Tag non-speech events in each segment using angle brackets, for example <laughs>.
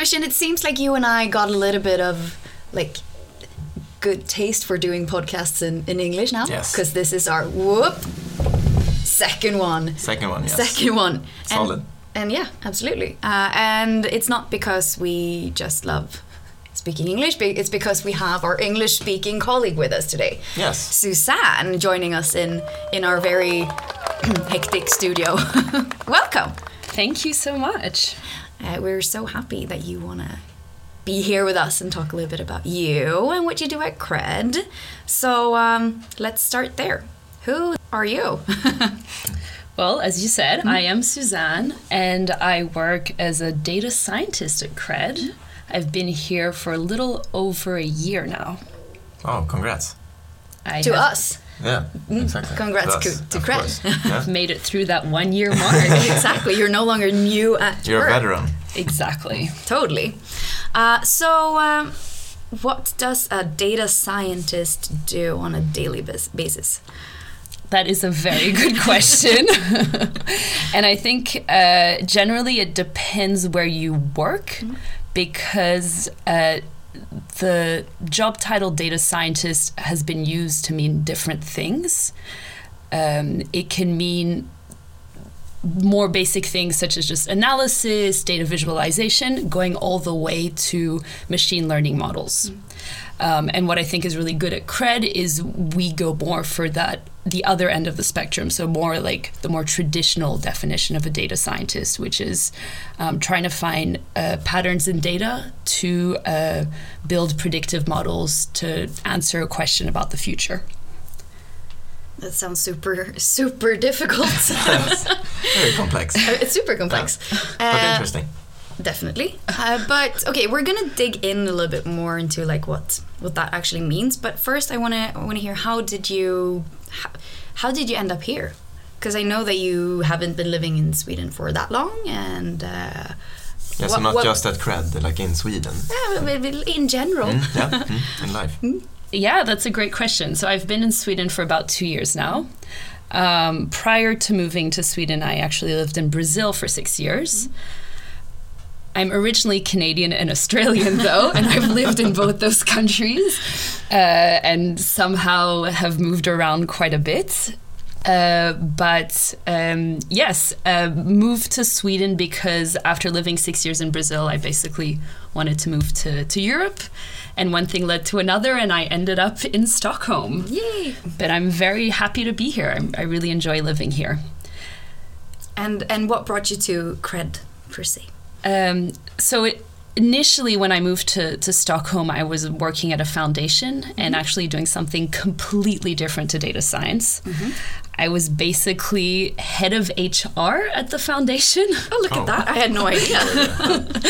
Christian, it seems like you and I got a little bit of like good taste for doing podcasts in, in English now. Yes. Because this is our whoop second one. Second one, yes. Second one. Solid. And, and yeah, absolutely. Uh, and it's not because we just love speaking English, it's because we have our English speaking colleague with us today. Yes. Suzanne joining us in, in our very <clears throat> hectic studio. <laughs> Welcome. Thank you so much. Uh, we're so happy that you want to be here with us and talk a little bit about you and what you do at Qred. So um, let's start there. Who are you? <laughs> Well, as you said, I am Suzanne and I work as a data scientist at Qred. I've been here for a little over a year now. Oh, congrats. I to have us. Yeah, exactly. Congrats To us, to- to of <laughs> Yeah. made it through that one year mark. <laughs> exactly. You're no longer new at You're a veteran. exactly. Totally. Uh, so, um, what does a data scientist do on a daily bas- basis? That is a very good question. <laughs> and I think uh, generally it depends where you work because uh, the job title data scientist has been used to mean different things. Um, it can mean more basic things such as just analysis, data visualization, going all the way to machine learning models. Um, and what I think is really good at Qred is we go more for that the other end of the spectrum, so more like the more traditional definition of a data scientist, which is um, trying to find uh, patterns in data to uh, build predictive models to answer a question about the future. That sounds super, super difficult. <laughs> Very complex, <laughs> it's super complex. but Uh, interesting. Definitely. Uh, but okay, we're gonna dig in a little bit more into like what what that actually means. But first, I wanna I wanna hear how did you how, how did you end up here? Because I know that you haven't been living in Sweden for that long, and uh, Yeah, so not what- just at Qred, like in Sweden. yeah, but- but in general. Mm, yeah, mm, in life. Yeah, that's a great question. So I've been in Sweden for about two years now. Um, prior to moving to Sweden, I actually lived in Brazil for six years. I'm originally Canadian and Australian, though, and I've lived in both those countries uh, and somehow have moved around quite a bit. Uh, but um, yes, uh, moved to Sweden because after living six years in Brazil, I basically wanted to move to, to Europe. And one thing led to another, and I ended up in Stockholm. Yay! But I'm very happy to be here. I'm, I really enjoy living here. And and what brought you to Qred per se? Um, so it, initially, when I moved to, to Stockholm, I was working at a foundation and actually doing something completely different to data science. I was basically head of HR at the foundation. <laughs> Oh, look Oh. at that! I had no idea. <laughs>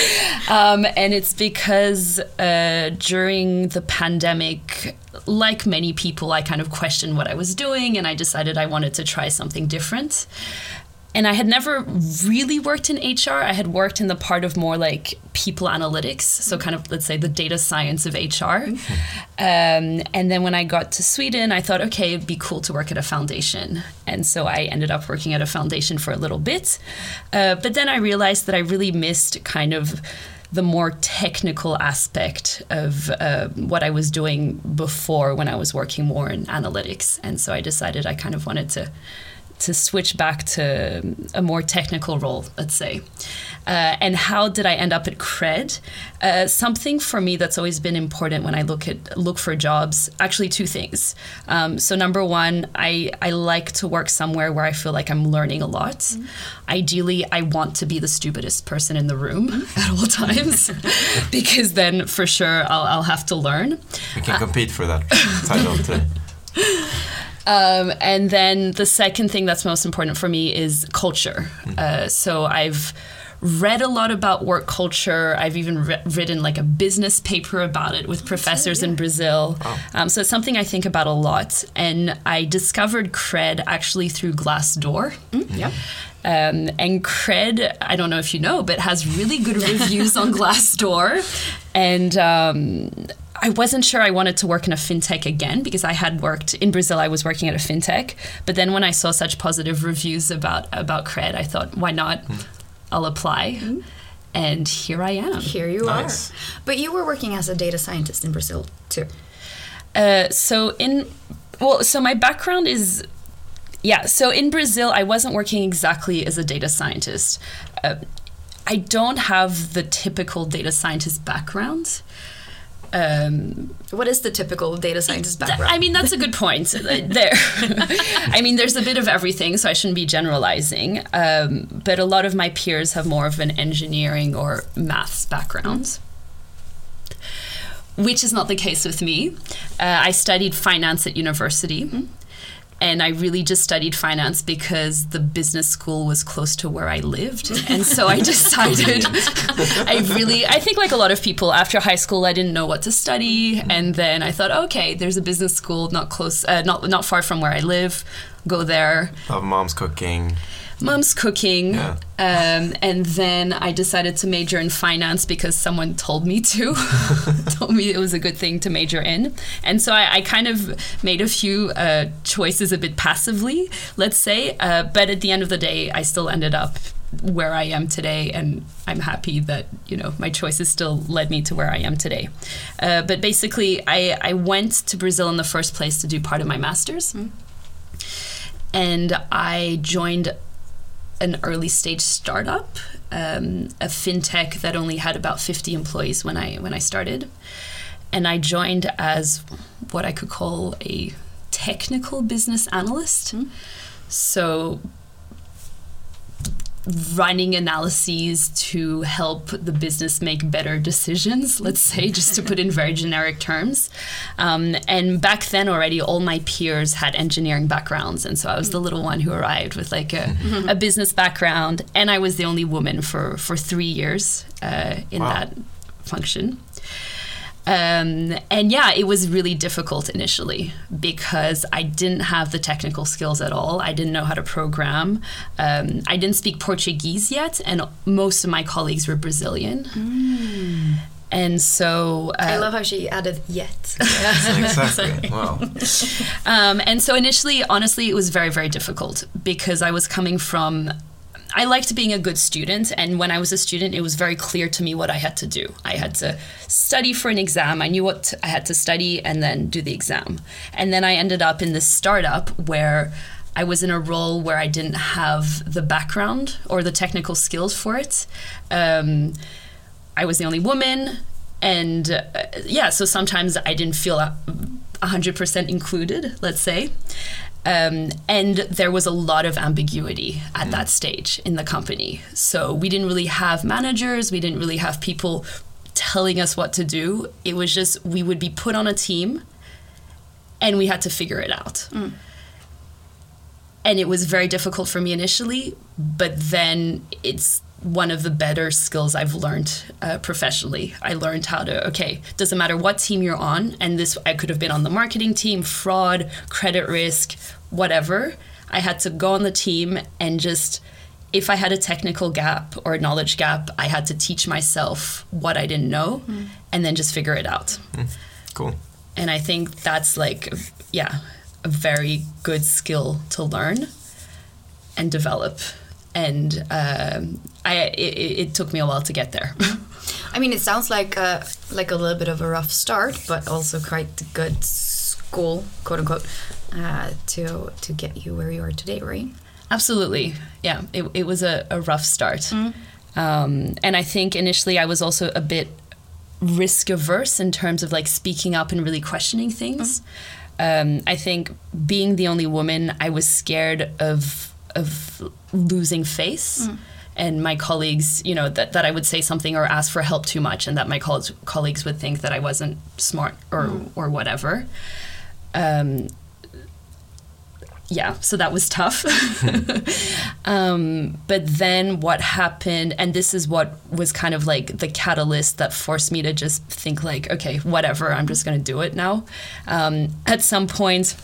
Um, and it's because uh, during the pandemic, like many people, I kind of questioned what I was doing and I decided I wanted to try something different. And I had never really worked in HR. I had worked in the part of more like people analytics, so kind of let's say the data science of HR. Um, and then when I got to Sweden, I thought, okay, it'd be cool to work at a foundation. And so I ended up working at a foundation for a little bit. Uh, but then I realized that I really missed kind of the more technical aspect of uh, what I was doing before when I was working more in analytics. And so I decided I kind of wanted to to switch back to a more technical role, let's say. Uh, and how did I end up at Qred? Uh, something for me that's always been important when I look at look for jobs. Actually, two things. Um, so number one, I I like to work somewhere where I feel like I'm learning a lot. Ideally, I want to be the stupidest person in the room <laughs> at all times, <laughs> because then for sure I'll, I'll have to learn. We can compete for that <laughs> title today. Um, and then the second thing that's most important for me is culture. Uh, so I've read a lot about work culture. I've even re- written like a business paper about it with professors in Brazil. Um, so it's something I think about a lot. And I discovered Qred actually through Glassdoor. Yep. Um, and Qred, I don't know if you know, but has really good <laughs> reviews on Glassdoor. And um, I wasn't sure I wanted to work in a fintech again because I had worked in Brazil. I was working at a fintech, but then when I saw such positive reviews about about Qred, I thought, why not? I'll apply. and here I am. Here you Nice. are. But you were working as a data scientist in Brazil too. Uh, so in well, so my background is yeah. So in Brazil, I wasn't working exactly as a data scientist. Uh, I don't have the typical data scientist background. Um, What is the typical data scientist background? I mean, that's a good point. <laughs> Uh, there, <laughs> I mean, there's a bit of everything, so I shouldn't be generalizing. Um, but a lot of my peers have more of an engineering or maths background, which is not the case with me. Uh, I studied finance at university. And I really just studied finance because the business school was close to where I lived. And so I <laughs> decided I really, I think like a lot of people after high school, I didn't know what to study. And then I thought, okay, there's a business school not close, uh, not, not far from where I live. Go there. Love mom's cooking. Mom's cooking. Yeah. Um, and then I decided to major in finance because someone told me to, <laughs> told me it was a good thing to major in. And so I, I kind of made a few uh, choices a bit passively, let's say. Uh, but at the end of the day, I still ended up where I am today, and I'm happy that you know my choices still led me to where I am today. Uh, but basically, I, I went to Brazil in the first place to do part of my masters, and I joined an early stage startup, um, a fintech that only had about 50 employees when I when I started, and I joined as what I could call a technical business analyst. So running analyses to help the business make better decisions, let's say, <laughs> just to put in very generic terms. Um, and back then already, all my peers had engineering backgrounds. And so I was the little one who arrived with like a, <laughs> a business background. And I was the only woman for, for three years uh, in Wow. that function. Um, and yeah, it was really difficult initially because I didn't have the technical skills at all. I didn't know how to program. Um, I didn't speak Portuguese yet, and most of my colleagues were Brazilian. And so, uh, I love how she added yet. <laughs> Exactly. wow. Um, and so initially, honestly, it was very, very difficult because I was coming from. I liked being a good student, and when I was a student, it was very clear to me what I had to do. I had to study for an exam. I knew what I had to study and then do the exam. And then I ended up in this startup where I was in a role where I didn't have the background or the technical skills for it. Um, I was the only woman, and uh, yeah, so sometimes I didn't feel a 100% included, let's say. Um, and there was a lot of ambiguity at that stage in the company. So we didn't really have managers, we didn't really have people telling us what to do. It was just we would be put on a team and we had to figure it out. And it was very difficult for me initially, but then it's one of the better skills I've learned uh, professionally. I learned how to, okay, doesn't matter what team you're on, and this, I could have been on the marketing team, fraud, credit risk, whatever. I had to go on the team and just, if I had a technical gap or a knowledge gap, I had to teach myself what I didn't know and then just figure it out. Cool. And I think that's like, yeah, a very good skill to learn and develop. And um, I, it, it took me a while to get there. <laughs> I mean, it sounds like a, like a little bit of a rough start, but also quite a good school, quote unquote, uh, to to get you where you are today, right? Absolutely. Yeah, it, it was a, a rough start. Um, and I think initially I was also a bit risk averse in terms of like speaking up and really questioning things. Um, I think being the only woman, I was scared of of losing face. And my colleagues, you know, that, that I would say something or ask for help too much, and that my colleagues colleagues would think that I wasn't smart or or whatever. Um, yeah, so that was tough. <laughs> <laughs> um, but then what happened, and this is what was kind of like the catalyst that forced me to just think like, okay, whatever, I'm just gonna do it now. Um, at some point,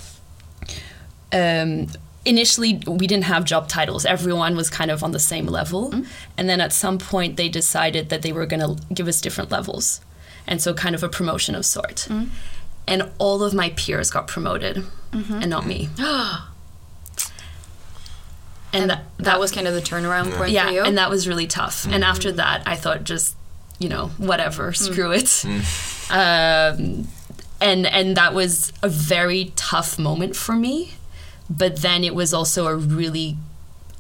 um, initially we didn't have job titles. Everyone was kind of on the same level, mm-hmm. and then at some point they decided that they were gonna give us different levels, and so kind of a promotion of sort. Mm-hmm. And all of my peers got promoted, mm-hmm. and not me. <gasps> And, that, that, was kind of the turnaround point yeah, for you. and that was really tough. And after that, I thought just, you know, whatever, mm. screw it. Mm. Um, and and that was a very tough moment for me. But then it was also a really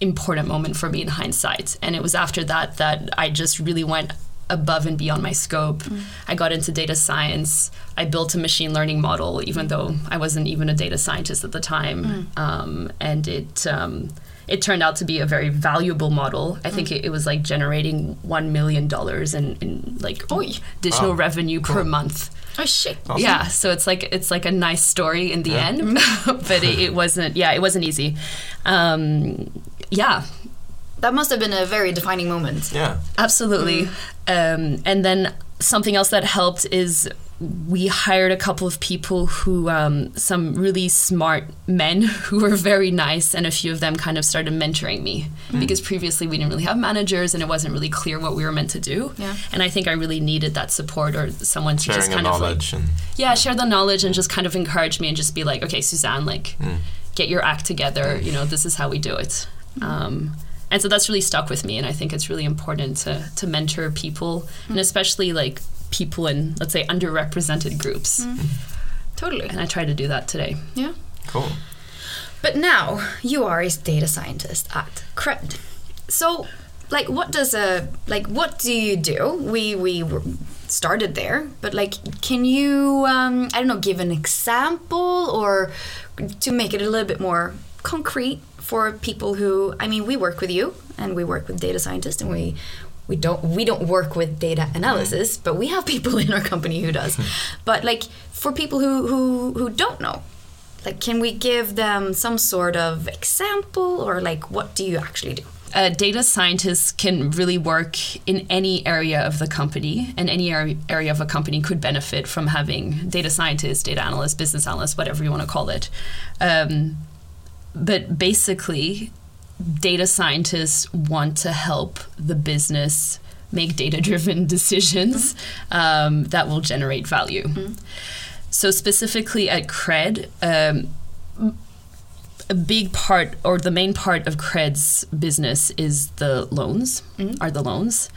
important moment for me in hindsight. And it was after that that I just really went above and beyond my scope. I got into data science. I built a machine learning model, even though I wasn't even a data scientist at the time. Um, and it um, it turned out to be a very valuable model. I think it, it was like generating one million dollars in, in like Oy. additional Wow. revenue per month. Oh shit! Awesome. Yeah, so it's like it's like a nice story in the end, <laughs> but it, it wasn't. Yeah, it wasn't easy. Um, yeah, That must have been a very defining moment. Yeah. absolutely. Um, and then something else that helped is we hired a couple of people who, um, some really smart men <laughs> who were very nice, and a few of them kind of started mentoring me because previously we didn't really have managers and it wasn't really clear what we were meant to do. Yeah. And I think I really needed that support or someone to Sharing just of kind of like and yeah, share the knowledge and just kind of encourage me and just be like, okay, Suzanne, like, get your act together. You know, this is how we do it. Um, and so that's really stuck with me, and I think it's really important to to mentor people, and especially like people in let's say underrepresented groups. Totally. And I try to do that today. Yeah. cool. But now you are a data scientist at Qred. So, like, what does a like what do you do? We we started there, but like, can you um, I don't know, give an example or to make it a little bit more concrete for people who I mean, we work with you and we work with data scientists and we we don't we don't work with data analysis, but we have people <laughs> in our company who does. <laughs> but like for people who who who don't know, like, can we give them some sort of example or like what do you actually do? uh, data scientists can really work in any area of the company, and any area, area of a company could benefit from having data scientists, data analysts, business analysts, whatever you want to call it. Um, but basically, data scientists want to help the business make data driven <laughs> decisions um, that will generate value. So, specifically at Qred, um, a big part or the main part of Qred's business is the loans, are the loans.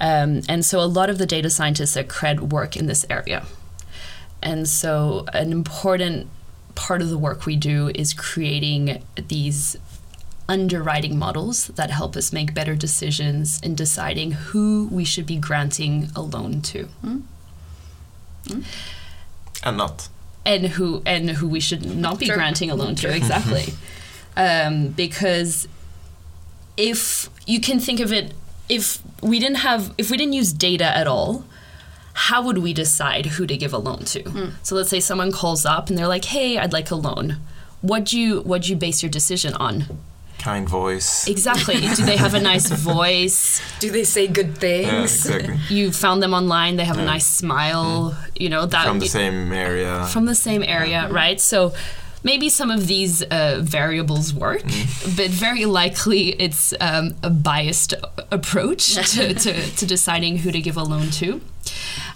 Um, and so a lot of the data scientists at Qred work in this area. And so an important part of the work we do is creating these underwriting models that help us make better decisions in deciding who we should be granting a loan to. Hmm? Hmm? And not. and who and who we should not be Sure. granting a loan to <laughs> exactly. Um, because if you can think of it if we didn't have if we didn't use data at all how would we decide who to give a loan to? Hmm. So let's say someone calls up and they're like hey i'd like a loan. What do you what do you base your decision on Kind voice. exactly do they have a nice <laughs> voice Do they say good Yeah, things? exactly. you found them online they have a nice smile you know that From the same area. from the same area, right? So maybe some of these uh, variables work, but very likely it's um, a biased approach <laughs> to, to, to deciding who to give a loan to.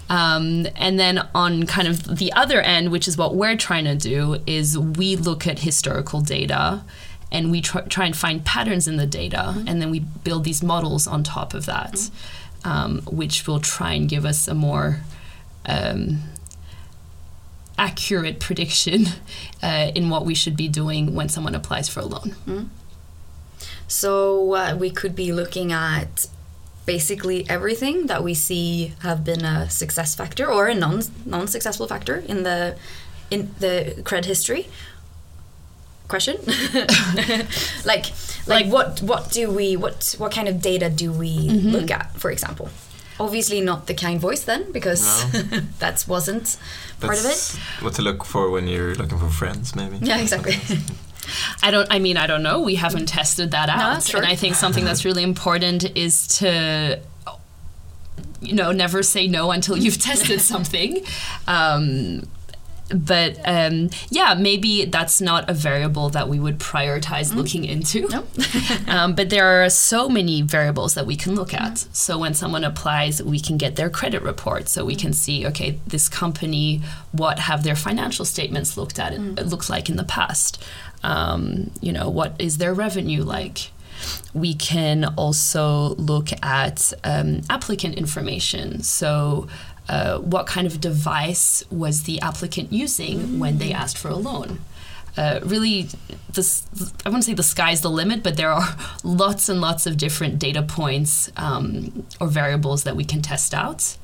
Um, and then on kind of the other end, which is what we're trying to do, is we look at historical data and we try, try and find patterns in the data, and then we build these models on top of that, um, which will try and give us a more um, accurate prediction <laughs> uh, in what we should be doing when someone applies for a loan. So uh, we could be looking at basically everything that we see have been a success factor or a non non successful factor in the in the Qred history. Question, <laughs> <laughs> like, like what what do we what what kind of data do we look at, for example? Obviously not the kind voice then, because <laughs> that wasn't part of it. What to look for when you're looking for friends, maybe. Yeah, exactly. I don't. I mean, I don't know. We haven't tested that out, sure. and I think something that's really important is to, you know, never say no until you've tested something. Um, but um, yeah, maybe that's not a variable that we would prioritize looking into. No. <laughs> um, but there are so many variables that we can look at. So when someone applies, we can get their credit report, so we can see, okay, this company, what have their financial statements looked at? It looked like in the past. Um, you know, what is their revenue like? we can also look at um, applicant information. So, uh, what kind of device was the applicant using when they asked for a loan? Uh, really, this I wouldn't say the sky's the limit, but there are <laughs> lots and lots of different data points um, or variables that we can test out.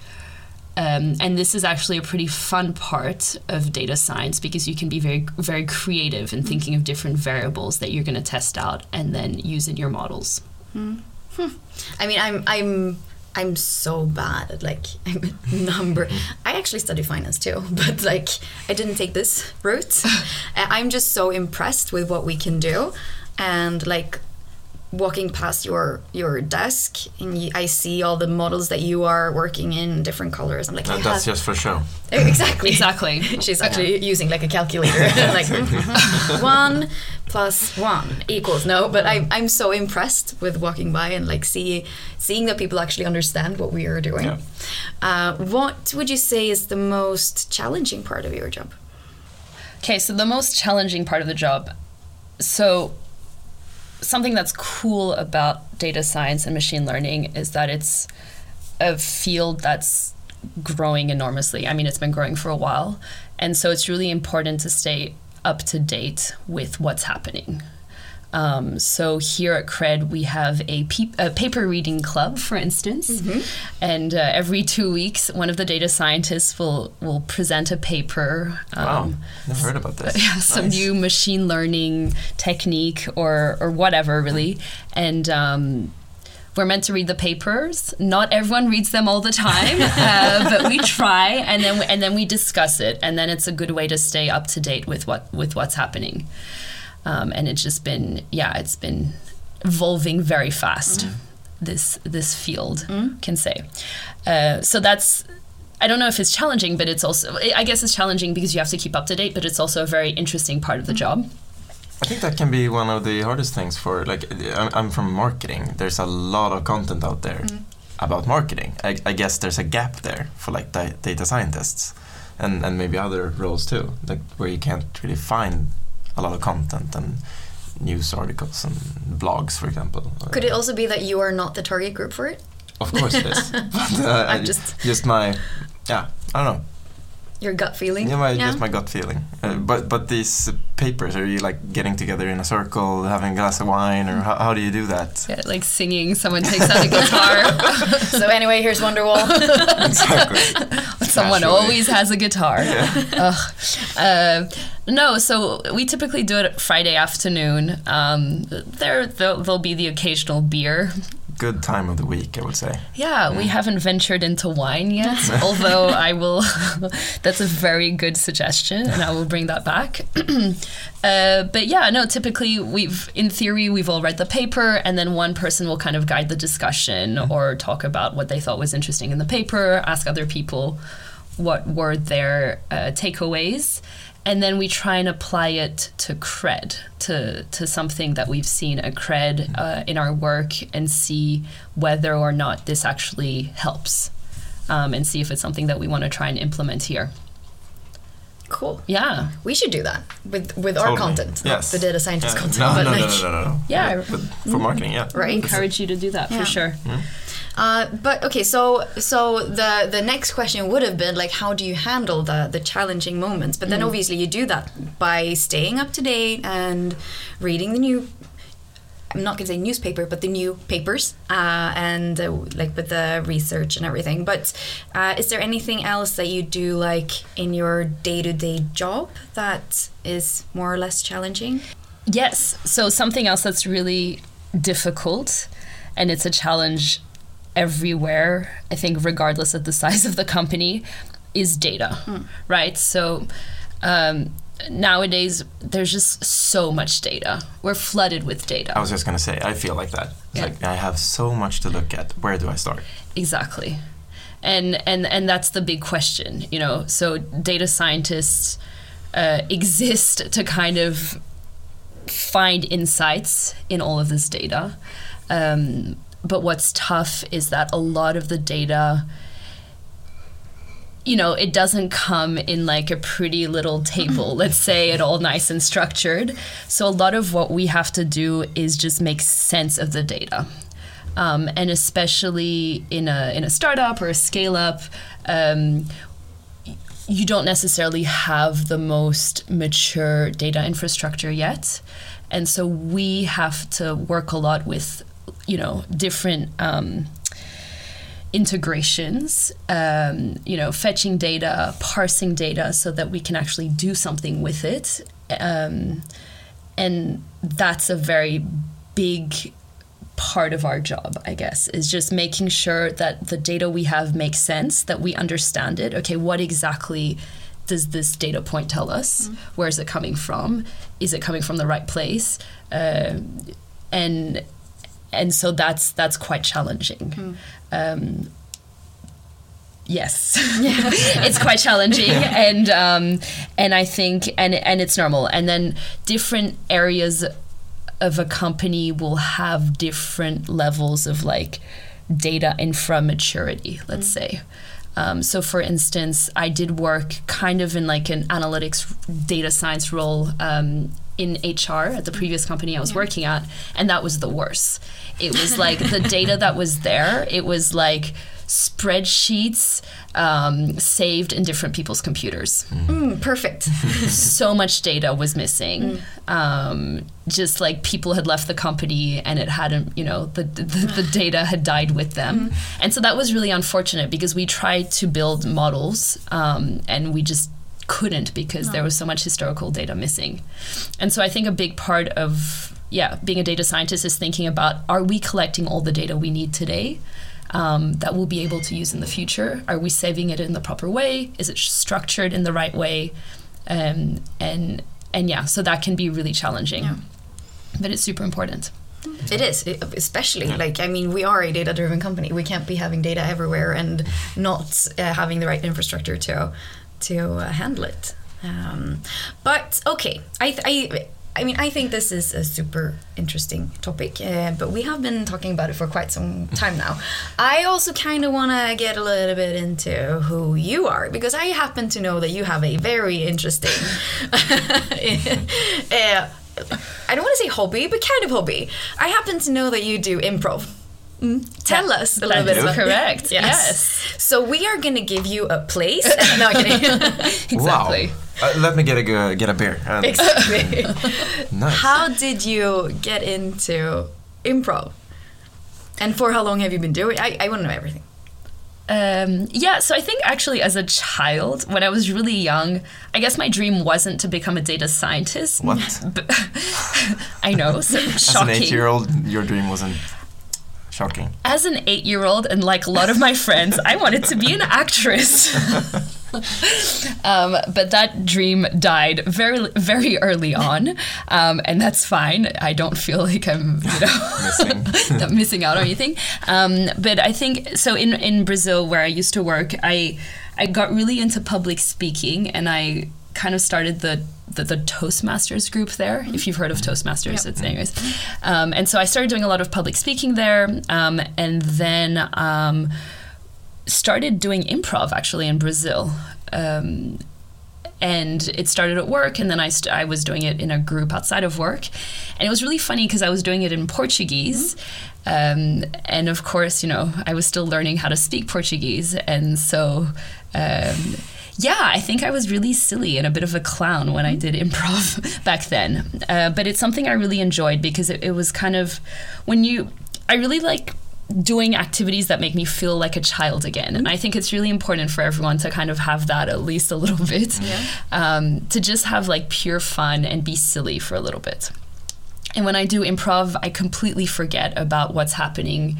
Um, and this is actually a pretty fun part of data science because you can be very very creative in thinking of different variables that you're going to test out and then use in your models. I mean, I'm I'm I'm so bad at like <laughs> I'm a number. I actually study finance too, <laughs> but like I didn't take this route. <laughs> Uh, I'm just so impressed with what we can do, and like walking past your your desk and I see all the models that you are working in different colors. I'm like, And yeah. that's just for show. exactly Exactly. <laughs> She's actually using like a calculator, <laughs> like mhm. <laughs> one plus one equals no. But I'm I'm so impressed with walking by and like see seeing that people actually understand what we are doing. Yeah. Uh, what would you say is the most challenging part of your job? Okay, so the most challenging part of the job. So, something that's cool about data science and machine learning is that it's a field that's growing enormously. I mean, it's been growing for a while. And so, it's really important to stay up to date with what's happening. Um, so here at Qred, we have a, pe- a paper reading club, for instance, and uh, every two weeks, one of the data scientists will will present a paper. Wow, Um, never heard about this. <laughs> yeah, some new machine learning technique or or whatever really. And um, we're meant to read the papers. Not everyone reads them all the time <laughs> uh, but we try and then we, and then we discuss it. And then it's a good way to stay up to date with what with what's happening um, and it's just been yeah it's been evolving very fast this this field can say uh, so that's I don't know if it's challenging, but it's also, I guess it's challenging because you have to keep up to date, but it's also a very interesting part of the job. I think that can be one of the hardest things for like I'm, I'm from marketing. There's a lot of content out there about marketing. I, I guess there's a gap there for like da- data scientists and and maybe other roles too, like where you can't really find a lot of content and news articles and blogs, for example. Could it also be that you are not the target group for it? Of course it is. <laughs> but, uh, I'm just- just my yeah. I don't know. Your gut feeling? Yeah, my, just my gut feeling. Uh, but but these papers, are you like getting together in a circle, having a glass of wine, or how, how do you do that? Yeah, like singing, someone takes out a guitar. <laughs> so anyway, here's Wonderwall. <laughs> exactly. <laughs> someone Naturally. always has a guitar. Ugh. Uh, no, so we typically do it Friday afternoon. Um, there, there'll, there'll be the occasional beer. Good time of the week, I would say. Yeah, we haven't ventured into wine yet, <laughs> although I will. <laughs> that's a very good suggestion, and I will bring that back. <clears throat> uh, but yeah, no, typically we've, in theory, we've all read the paper, and then one person will kind of guide the discussion or talk about what they thought was interesting in the paper, ask other people what were their uh, takeaways. And then we try and apply it to Qred, to, to something that we've seen at Qred uh, in our work, and see whether or not this actually helps, um, and see if it's something that we want to try and implement here. cool. Yeah, We should do that with with our content, not Yes. the data scientist Yeah. content, No, but no, like no, no, no, no, no. Yeah. But, but for marketing, yeah. right. encourage you to do that Yeah. for sure. Uh, but okay, so so the the next question would have been like, how do you handle the the challenging moments? But then obviously you do that by staying up to date and reading the new. I'm not gonna say newspaper, but the new papers, uh, and uh, like with the research and everything. But uh, is there anything else that you do like in your day to day job that is more or less challenging? Yes. So something else that's really difficult, and it's a challenge everywhere, I think, regardless of the size of the company, is data, right? So um, nowadays, there's just so much data. We're flooded with data. I was just gonna say, I feel like that. It's Yeah. like I have so much to look at. Where do I start? Exactly. And and and that's the big question, you know. So data scientists uh, exist to kind of find insights in all of this data. Um, but what's tough is that a lot of the data you know, it doesn't come in like a pretty little table, <laughs> let's say it all nice and structured. So a lot of what we have to do is just make sense of the data. Um, and especially in a in a startup or a scale up, um, you don't necessarily have the most mature data infrastructure yet, and so we have to work a lot with, you know, different. Um, integrations, um, you know, fetching data, parsing data so that we can actually do something with it. Um, and that's a very big part of our job, I guess, is just making sure that the data we have makes sense, that we understand it. Okay, what exactly does this data point tell us? Mm. Where is it coming from? Is it coming from the right place? Uh, and and so that's that's quite challenging. Mm. Um, yes, <laughs> it's quite challenging, and um, and I think and and it's normal. And then different areas of a company will have different levels of like data infra maturity. Let's mm. say. Um, so, for instance, I did work kind of in like an analytics data science role um, in HR at the previous company I was yeah. working at, and that was the worst. It was like the <laughs> data that was there, it was like spreadsheets um, saved in different people's computers. Mm, perfect. <laughs> so much data was missing. Mm. Um, just like people had left the company and it hadn't, you know, the, the, the <sighs> data had died with them. Mm. And so that was really unfortunate because we tried to build models um, and we just couldn't because no. there was so much historical data missing. And so I think a big part of yeah, being a data scientist is thinking about are we collecting all the data we need today um, that we'll be able to use in the future? Are we saving it in the proper way? Is it structured in the right way? Um, and and yeah, so that can be really challenging, yeah. but it's super important. It is, especially yeah. like I mean, we are a data-driven company. We can't be having data everywhere and not uh, having the right infrastructure to to uh, handle it. Um, but okay, I, I I mean, I think this is a super interesting topic, uh, but we have been talking about it for quite some time now. I also kind of want to get a little bit into who you are because I happen to know that you have a very interesting. <laughs> uh, I don't want to say hobby, but kind of hobby. I happen to know that you do improv. Mm. Tell yeah, us a little bit about correct. Yes. yes. So we are going to give you a place. <laughs> no, <laughs> exactly. Wow. Uh, let me get a get a beer. <laughs> exactly. nice. How did you get into improv? And for how long have you been doing? I I want to know everything. Um, yeah, so I think actually as a child, when I was really young, I guess my dream wasn't to become a data scientist. What? I know, so as an eight-year-old, your dream wasn't shocking. As an eight-year-old, and like a lot of my friends, I wanted to be an actress. um, but that dream died very, very early on, um, and that's fine. I don't feel like I'm, you know, missing. <laughs> missing out on anything. Um, but I think so. In in Brazil, where I used to work, I I got really into public speaking, and I kind of started the the, the, Toastmasters group there. If you've heard of Toastmasters, yep. it's anyways. Um, and so I started doing a lot of public speaking there, um, and then um, started doing improv actually in Brazil. Um, and it started at work, and then I, st- I was doing it in a group outside of work. And it was really funny because I was doing it in Portuguese. Mm-hmm. Um, and of course, you know, I was still learning how to speak Portuguese. And so, um, yeah, I think I was really silly and a bit of a clown when I did improv <laughs> back then. Uh, but it's something I really enjoyed because it, it was kind of when you, I really like doing activities that make me feel like a child again. And I think it's really important for everyone to kind of have that at least a little <laughs> bit, yeah. um, to just have like pure fun and be silly for a little bit. And when I do improv, I completely forget about what's happening,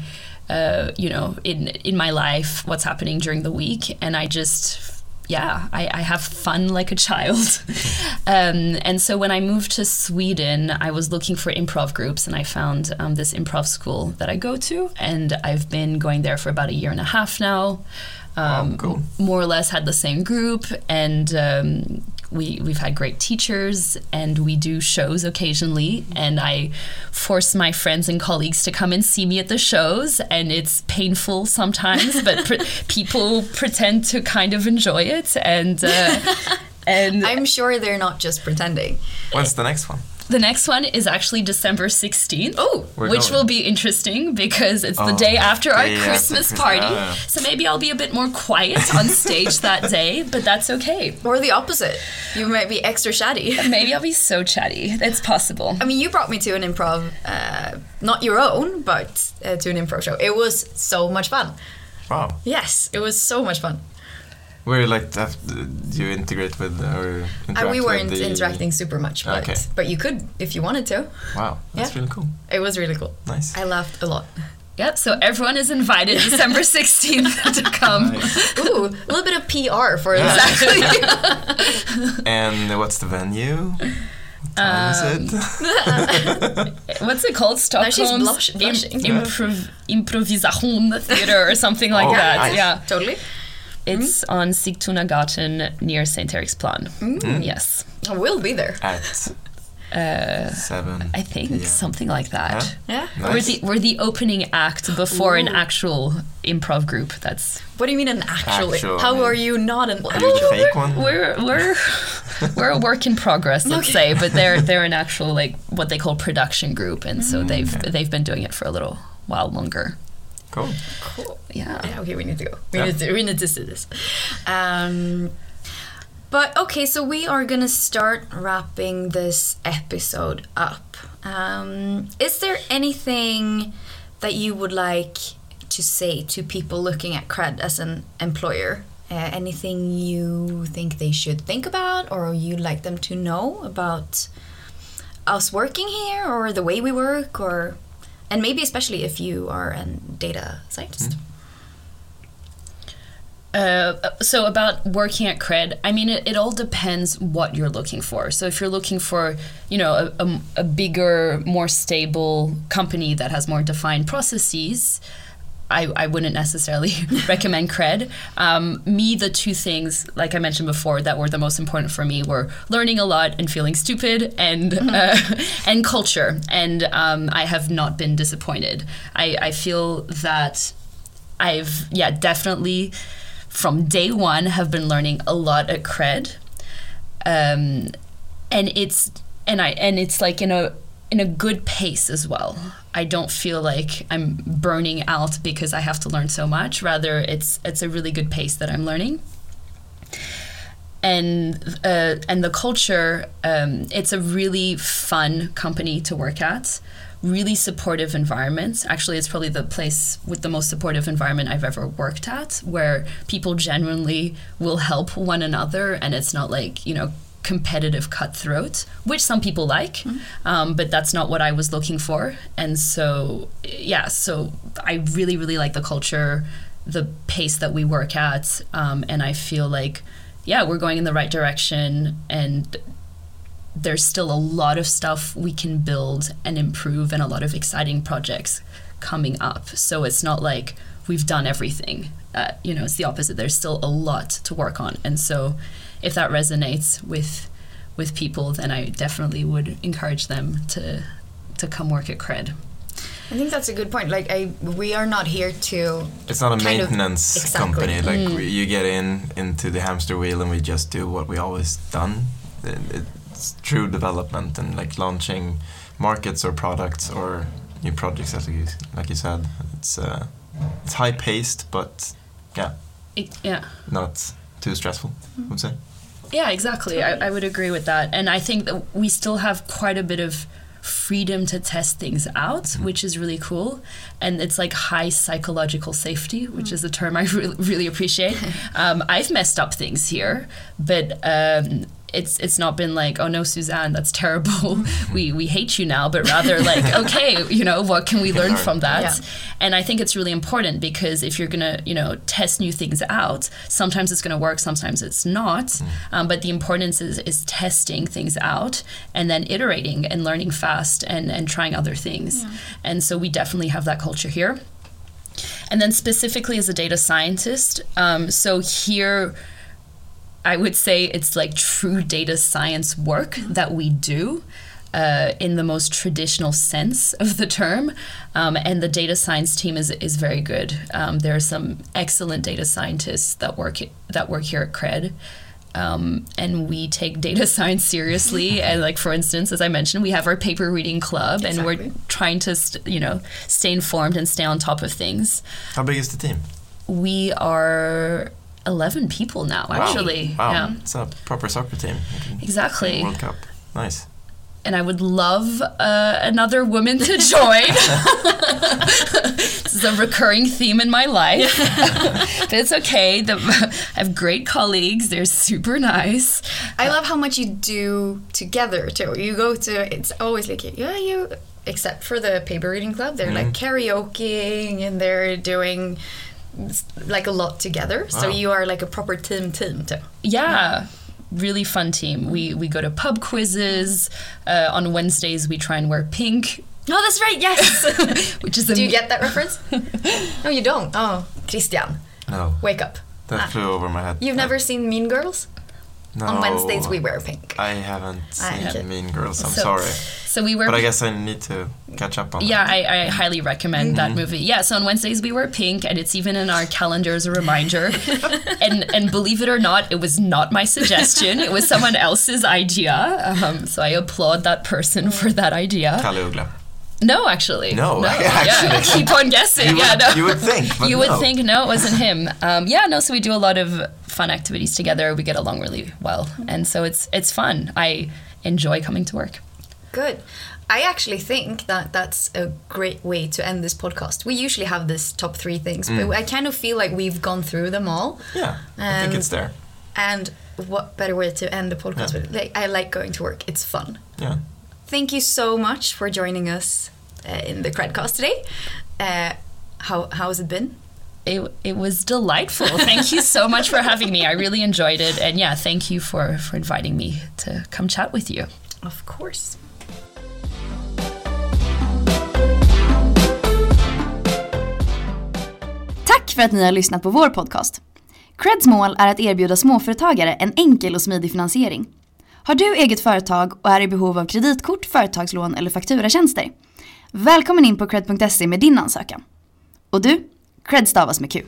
uh, you know, in in my life, what's happening during the week, and I just yeah, I, I, have fun like a child. <laughs> um, and so when I moved to Sweden, I was looking for improv groups and I found um, this improv school that I go to. And I've been going there for about a year and a half now. Um, cool. More or less had the same group and um, we we've had great teachers and we do shows occasionally and I force my friends and colleagues to come and see me at the shows and it's painful sometimes but pr- <laughs> people pretend to kind of enjoy it and uh, <laughs> and I'm sure they're not just pretending. When's the next one? The next one is actually December 16th. Oh, which going. will be interesting because it's the Oh, day after our day Christmas Christmas. party. Ah, yeah. So maybe I'll be a bit more quiet on <laughs> stage that day, but that's okay. or the opposite. You might be extra chatty. <laughs> Maybe I'll be so chatty. That's possible. I mean, you brought me to an improv, uh, not your own, but uh, to an improv show. It was so much fun. Wow. Yes, it was so much fun. Where like that, do you integrate with or interact And we weren't the- interacting super much, but Okay. but you could if you wanted to. Wow, that's Yeah. really cool. It was really cool. Nice. I laughed a lot. Yep, so everyone is invited <laughs> December 16th to <laughs> come. Ooh, a little bit of PR for Yeah. exactly. <laughs> And what's the venue? What time Um, is it? What's it called? Now she's Stockholm's blush- blushing. improv- Improvisation Theater or something like Oh, that. nice. Yeah. totally. Mm-hmm. It's on Sigtunagatan near St. Eriksplan. Mm. Yes. I will be there. At Uh, seven. I think p.m. something like that. Yeah. Nice. We're the we're the opening act before an actual improv group. That's What do you mean an actual? Actual, How I mean- are you not an? Are you the fake one? we're we're <laughs> we're a work in progress, let's say. But they're they're an actual like what they call production group, and so mm. they've okay. they've been doing it for a little while longer. Cool. Cool. Yeah. Yeah, okay, we need to go. We Yeah. need to we need to see this. Um, but okay, so we are gonna start wrapping this episode up. Um, is there anything that you would like to say to people looking at Qred as an employer? Uh, anything you think they should think about, or you'd like them to know about us working here, or the way we work, or and maybe especially if you are a data scientist. Uh, so about working at Qred i mean it, it all depends what you're looking for so if you're looking for you know a, a, a bigger more stable company that has more defined processes I, I wouldn't necessarily <laughs> recommend Qred. Um, me the two things like i mentioned before that were the most important for me were learning a lot and feeling stupid and uh, <laughs> and culture. And um, i have not been disappointed. I, I feel that I've yeah definitely from day one have been learning a lot at Qred. Um, and it's and I and it's like in a in a good pace as well. I don't feel like I'm burning out because I have to learn so much. Rather it's it's a really good pace that I'm learning. And uh, and the culture um, it's a really fun company to work at. Really supportive environment actually it's probably the place with the most supportive environment i've ever worked at where people genuinely will help one another and it's not like you know competitive cutthroat which some people like um, but that's not what i was looking for. And so yeah so i really really like the culture the pace that we work at um, and i feel like yeah we're going in the right direction and there's still a lot of stuff we can build and improve and a lot of exciting projects coming up. So it's not like we've done everything. Uh, you know it's the opposite. There's still a lot to work on. And so if that resonates with with people then i definitely would encourage them to to come work at Qred I think that's a good point. Like, I we are not here to. It's not a Kind of- maintenance exactly. company. Like we, you get in into the hamster wheel and we just do what we always done. It's true development and like launching markets or products or new projects, as you, like you said. It's uh, it's high paced, but yeah, it, yeah not too stressful. I would say. Yeah, exactly. I, I would agree with that. And I think that we still have quite a bit of freedom to test things out, which is really cool. And it's like high psychological safety, which is a term I <laughs> re- really appreciate. <laughs> Um, I've messed up things here, but. Um, it's it's not been like oh no Suzanne that's terrible <laughs> we we hate you now but rather like <laughs> okay you know what can we learn learn. from that Yeah. and I think it's really important because if you're gonna, you know, test new things out, sometimes it's gonna work, sometimes it's not. Um, but the importance is, is testing things out and then iterating and learning fast and, and trying other things. And so we definitely have that culture here. And then specifically as a data scientist, um, so here I would say it's like true data science work that we do. Uh, in the most traditional sense of the term, um, and the data science team is is very good. Um, there are some excellent data scientists that work that work here at Qred, um, and we take data <laughs> science seriously. <laughs> and like for instance, as I mentioned, we have our paper reading club, and we're trying to st- you know stay informed and stay on top of things. How big is the team? We are eleven people now, actually. Wow. Yeah, It's a proper soccer team. Exactly. World Cup. Nice. And I would love uh, another woman to join. <laughs> this is a recurring theme in my life, <laughs> but it's okay. The, <laughs> I have great colleagues; they're super nice. I love how much you do together too. You go to it's always like yeah you except for the paper reading club they're like karaokeing and they're doing s- like a lot together. So you are like a proper team team too. Yeah, really fun team. We we go to pub quizzes. Uh, on Wednesdays, we try and wear pink, <laughs> Oh, that's right. Yes. <laughs> which is do you get that reference? <laughs> no, you don't. Oh, Christian, No, wake up. that Ah. flew over my head. You've never seen Mean Girls? No, On Wednesdays we wear pink. I haven't seen okay. Mean Girls. I'm So- sorry, So we wear. but I guess I need to catch up on. Yeah, that. I, I highly recommend that movie. Yeah, so on Wednesdays we wear pink, and it's even in our calendar as a reminder. <laughs> and and believe it or not, it was not my suggestion; it was someone else's idea. Um, so I applaud that person for that idea. Kalle Uggla. No, actually, No, <laughs> yeah, actually. keep on guessing. You yeah, would- no. you would think, but you would no. think no, it wasn't him. Um, yeah, no. So we do a lot of fun activities together. We get along really well, and so it's it's fun. I enjoy coming to work. Good. I actually think that that's a great way to end this podcast. We usually have this top three things, but I kind of feel like we've gone through them all. Yeah, I think And- it's there. And what better way to end the podcast Yeah. with? Like, I like going to work. It's fun. Yeah. Thank you so much for joining us uh, in the Qredcast today. Uh, how how has it been? It, it was delightful. Thank you so much for having me. I really enjoyed it. And yeah, thank you for, for inviting me to come chat with you. Of course. Tack för att ni har lyssnat på vår podcast. Qreds mål är att erbjuda småföretagare en enkel och smidig finansiering. Har du eget företag och är i behov av kreditkort, företagslån eller fakturatjänster? Välkommen in på cred.se med din ansökan. Och du, Cred stavas med Q.